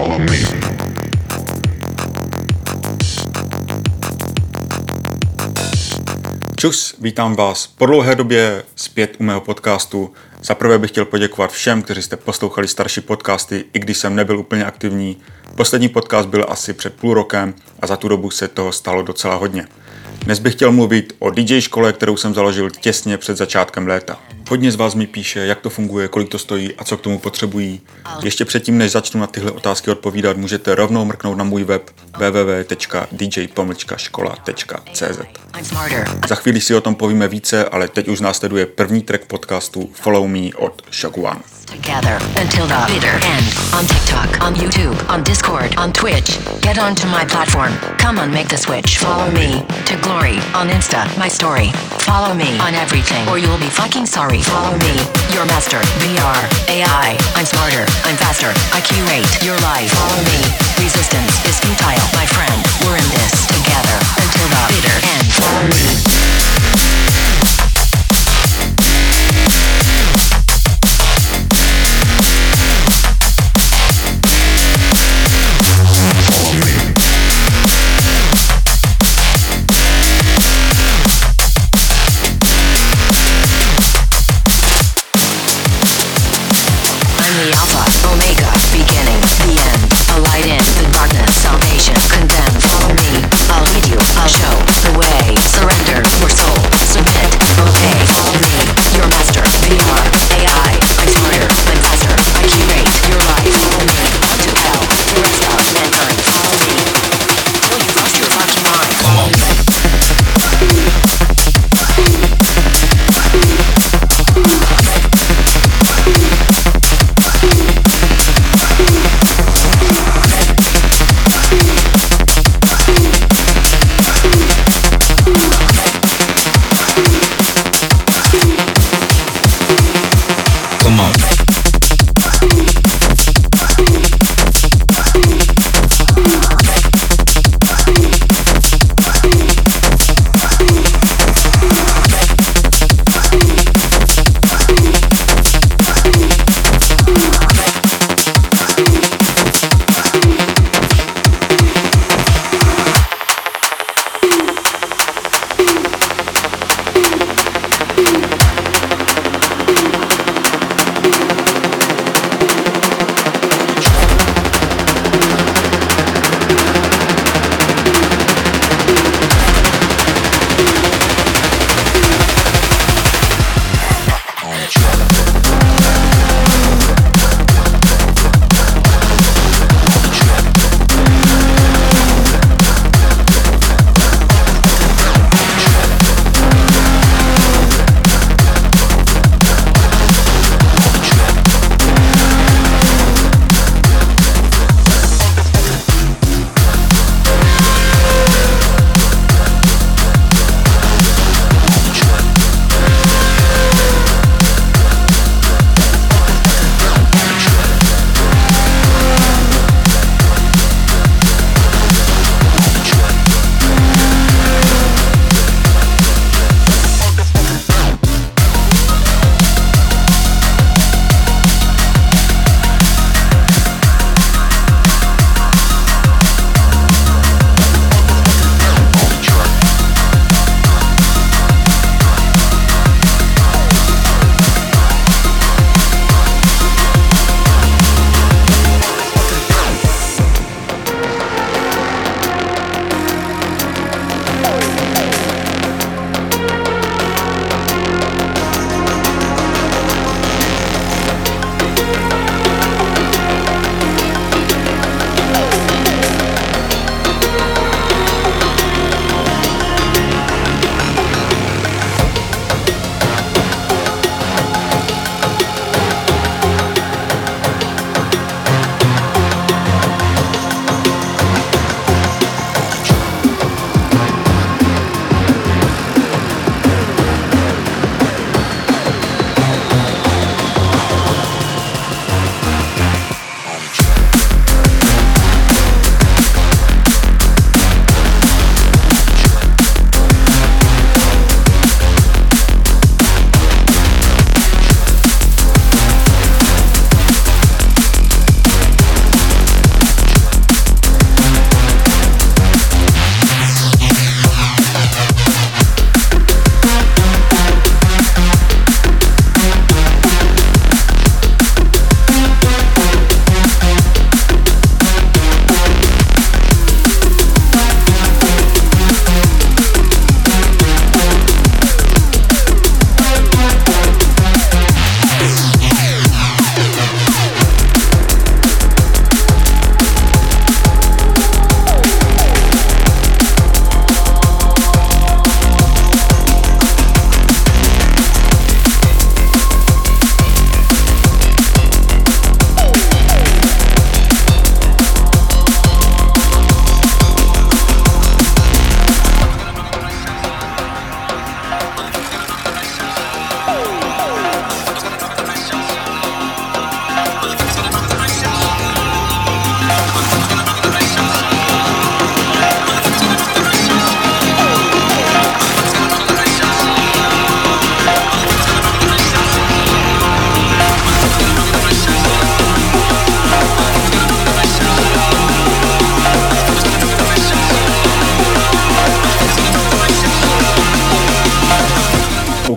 Follow me. Čus, vítám vás po dlouhé době zpět u mého podcastu. Za prvé bych chtěl poděkovat všem, kteří jste poslouchali starší podcasty, i když jsem nebyl úplně aktivní. Poslední podcast byl asi před půl rokem a za tu dobu se toho stalo docela hodně. Dnes bych chtěl mluvit o DJ škole, kterou jsem založil těsně před začátkem léta. Hodně z vás mi píše, jak to funguje, kolik to stojí a co k tomu potřebují. Ještě předtím, než začnu na tyhle otázky odpovídat, můžete rovnou mrknout na můj web www.dj-škola.cz. Za chvíli si o tom povíme více, ale teď už následuje první track podcastu Follow Me od One. Together until the bitter end. On TikTok, on YouTube, on Discord, on Twitch. Get onto my platform. Come on, make the switch. Follow me to glory on Insta, my story. Follow me on everything, or you'll be fucking sorry. Follow me, your master. VR, AI. I'm smarter, I'm faster. I curate your life. Follow me. Resistance is futile, my friend. We're in this together until the bitter end. Follow me.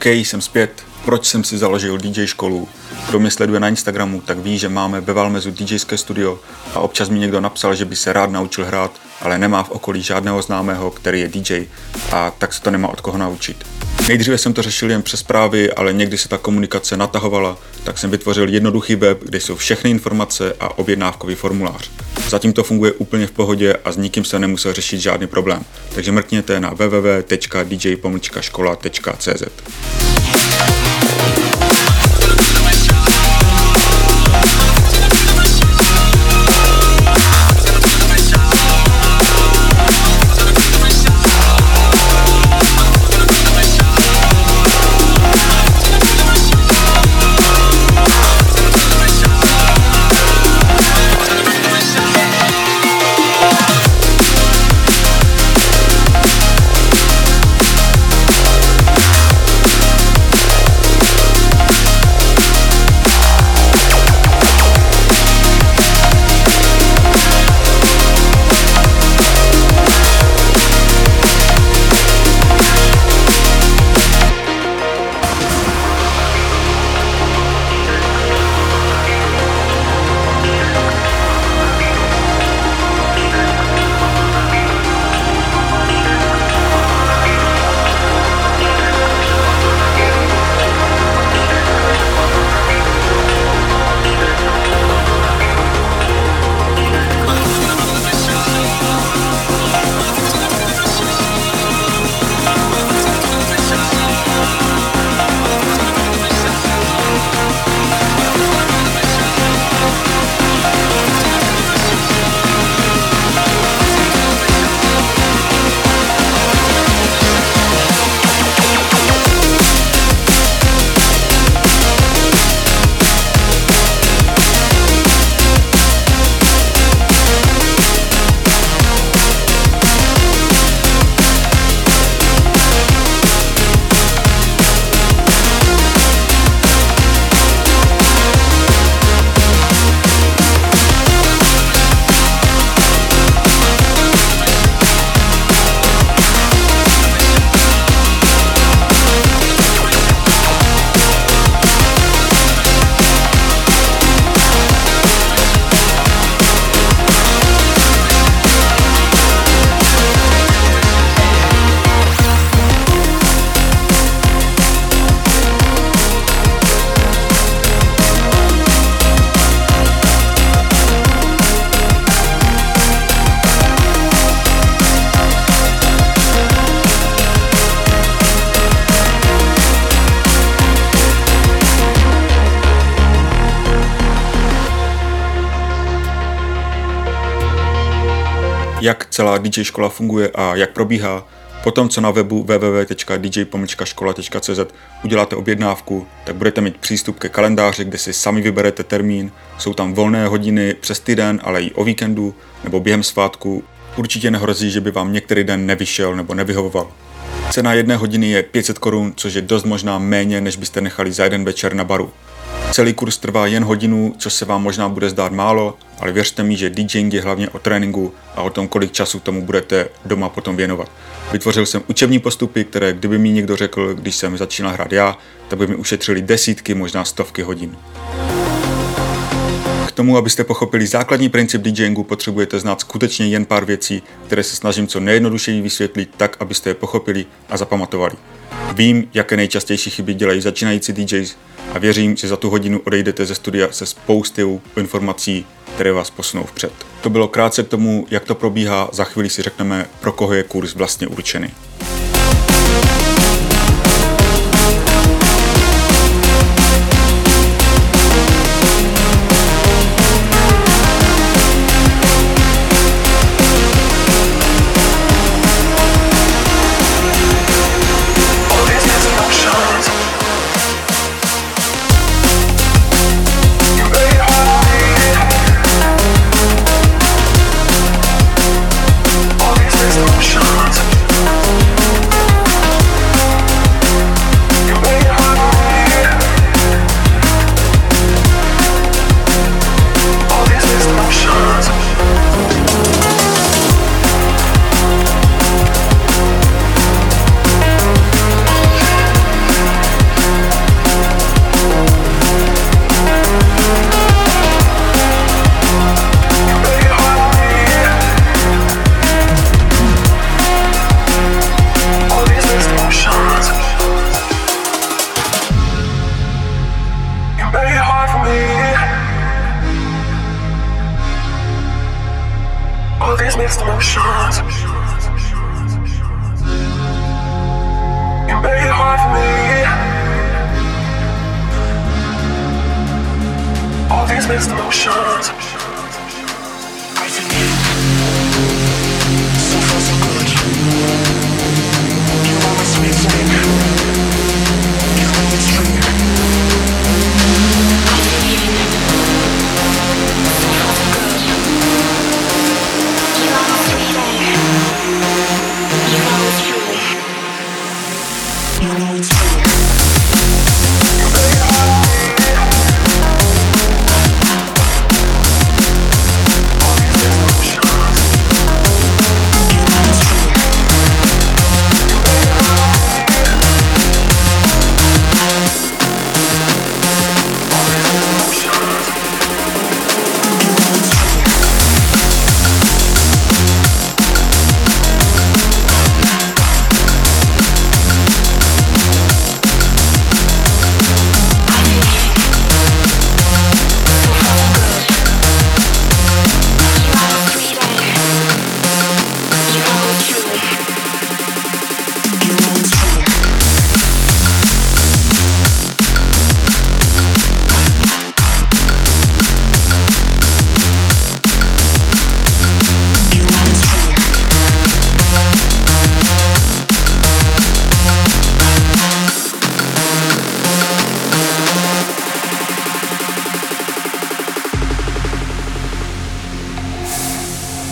OK, jsem zpět. Proč jsem si založil DJ školu? Kdo mě sleduje na Instagramu, tak ví, že máme ve Valmezu DJské studio a občas mi někdo napsal, že by se rád naučil hrát, ale nemá v okolí žádného známého, který je DJ a tak se to nemá od koho naučit. Nejdříve jsem to řešil jen přes zprávy, ale někdy se ta komunikace natahovala, tak jsem vytvořil jednoduchý web, kde jsou všechny informace a objednávkový formulář. Zatím to funguje úplně v pohodě a s nikým se nemusel řešit žádný problém. Takže mrkněte na www.dj-škola.cz. jak celá DJ škola funguje a jak probíhá, Potom, co na webu www.dj-škola.cz uděláte objednávku, tak budete mít přístup ke kalendáři, kde si sami vyberete termín. Jsou tam volné hodiny přes týden, ale i o víkendu nebo během svátku. Určitě nehrozí, že by vám některý den nevyšel nebo nevyhovoval. Cena jedné hodiny je 500 korun, což je dost možná méně, než byste nechali za jeden večer na baru. Celý kurz trvá jen hodinu, což se vám možná bude zdát málo, ale věřte mi, že DJing je hlavně o tréninku a o tom, kolik času tomu budete doma potom věnovat. Vytvořil jsem učební postupy, které kdyby mi někdo řekl, když jsem začínal hrát já, tak by mi ušetřili desítky, možná stovky hodin. K tomu, abyste pochopili základní princip DJingu, potřebujete znát skutečně jen pár věcí, které se snažím co nejjednodušeji vysvětlit tak, abyste je pochopili a zapamatovali. Vím, jaké nejčastější chyby dělají začínající DJs a věřím, že za tu hodinu odejdete ze studia se spoustou informací, které vás posunou vpřed. To bylo krátce k tomu, jak to probíhá, za chvíli si řekneme, pro koho je kurz vlastně určený.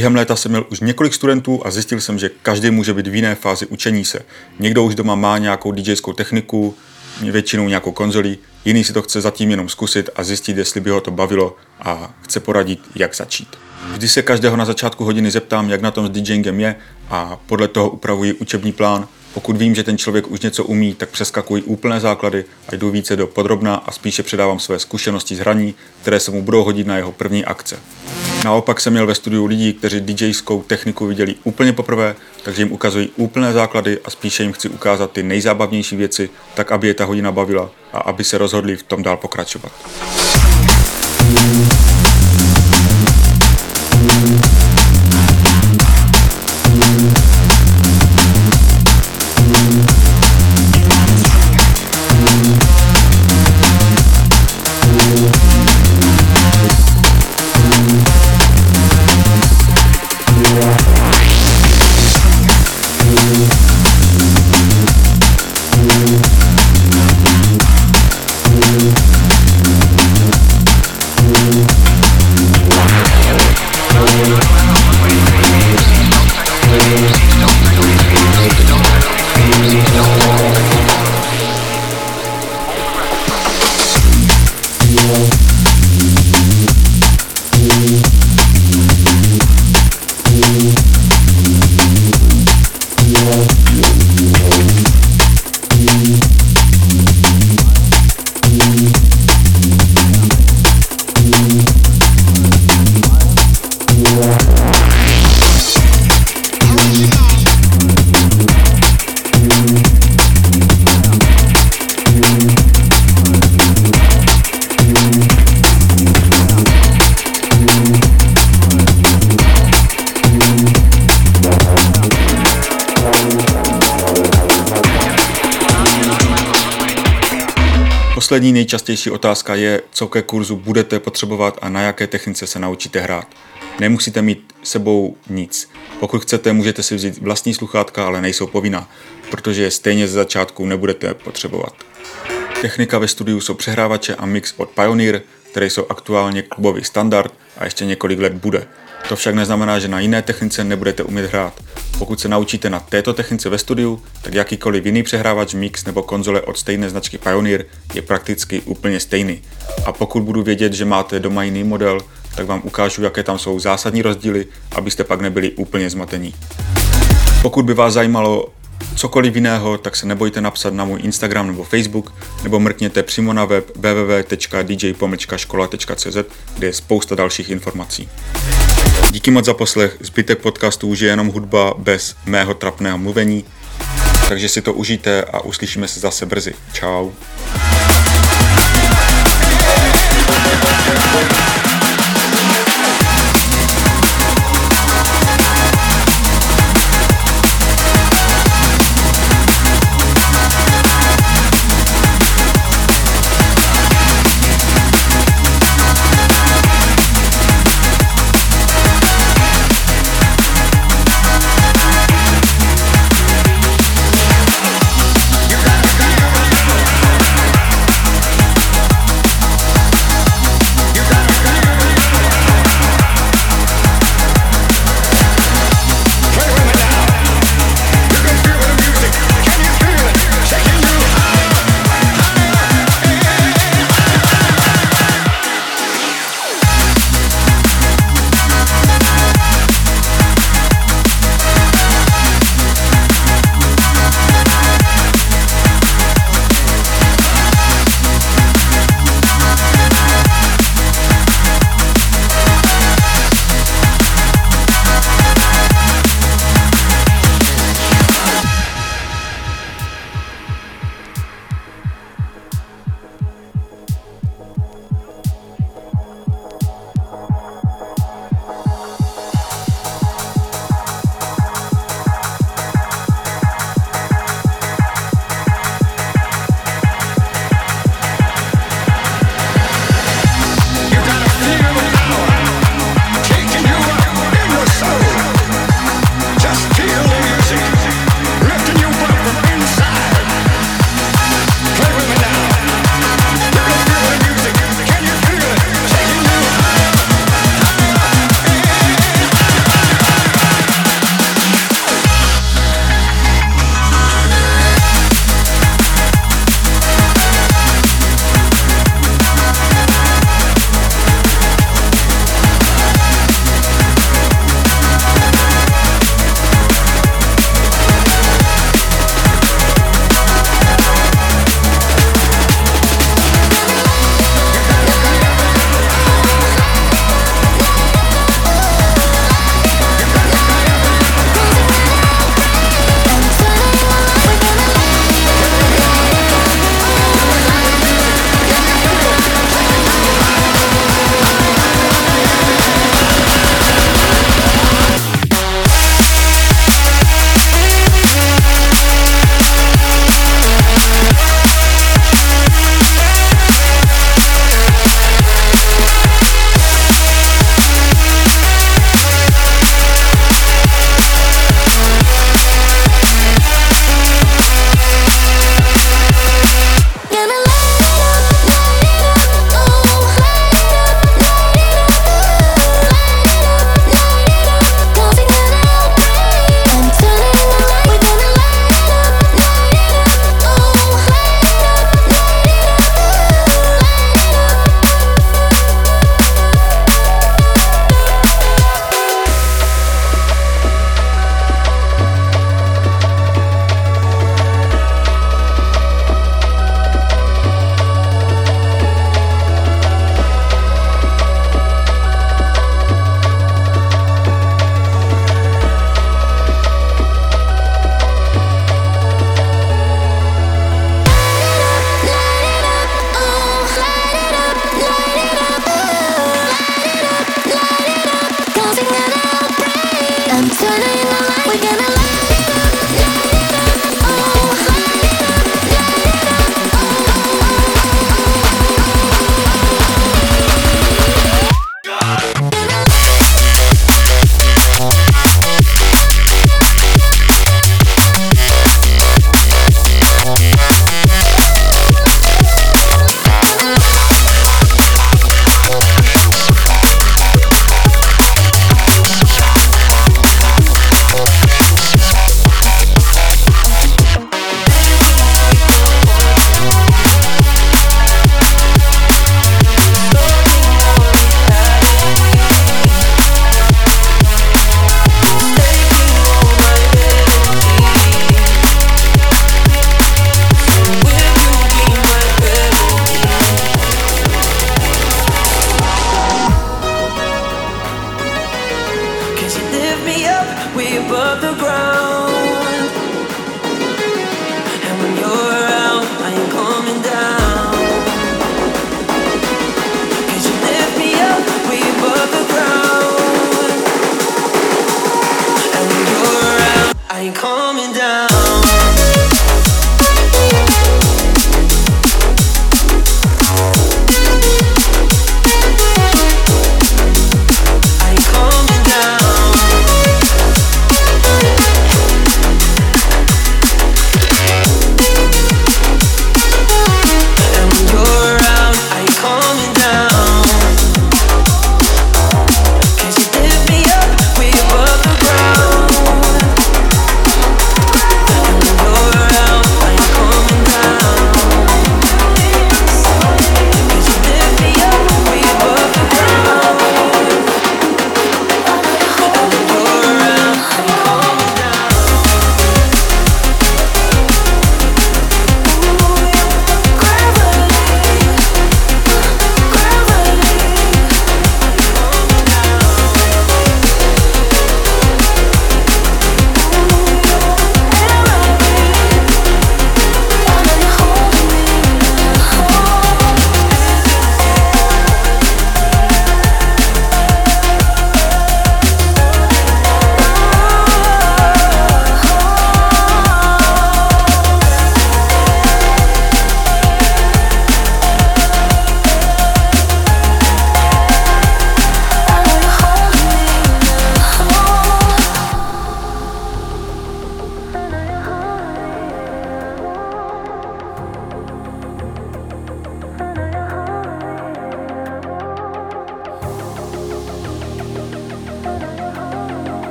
Během léta jsem měl už několik studentů a zjistil jsem, že každý může být v jiné fázi učení se. Někdo už doma má nějakou DJskou techniku, většinou nějakou konzoli, jiný si to chce zatím jenom zkusit a zjistit, jestli by ho to bavilo a chce poradit, jak začít. Vždy se každého na začátku hodiny zeptám, jak na tom s DJingem je a podle toho upravuji učební plán. Pokud vím, že ten člověk už něco umí, tak přeskakuji úplné základy a jdu více do podrobna a spíše předávám své zkušenosti z hraní, které se mu budou hodit na jeho první akce. Naopak jsem měl ve studiu lidí, kteří DJskou techniku viděli úplně poprvé, takže jim ukazují úplné základy a spíše jim chci ukázat ty nejzábavnější věci, tak aby je ta hodina bavila a aby se rozhodli v tom dál pokračovat. Poslední nejčastější otázka je, co ke kurzu budete potřebovat a na jaké technice se naučíte hrát. Nemusíte mít sebou nic. Pokud chcete, můžete si vzít vlastní sluchátka, ale nejsou povinná, protože je stejně ze začátku nebudete potřebovat. Technika ve studiu jsou přehrávače a mix od Pioneer, které jsou aktuálně klubový standard a ještě několik let bude. To však neznamená, že na jiné technice nebudete umět hrát. Pokud se naučíte na této technice ve studiu, tak jakýkoliv jiný přehrávač mix nebo konzole od stejné značky Pioneer je prakticky úplně stejný. A pokud budu vědět, že máte doma jiný model, tak vám ukážu, jaké tam jsou zásadní rozdíly, abyste pak nebyli úplně zmatení. Pokud by vás zajímalo cokoliv jiného, tak se nebojte napsat na můj Instagram nebo Facebook, nebo mrkněte přímo na web www.dj-škola.cz, kde je spousta dalších informací. Díky moc za poslech, zbytek podcastu už je jenom hudba bez mého trapného mluvení, takže si to užijte a uslyšíme se zase brzy. Ciao.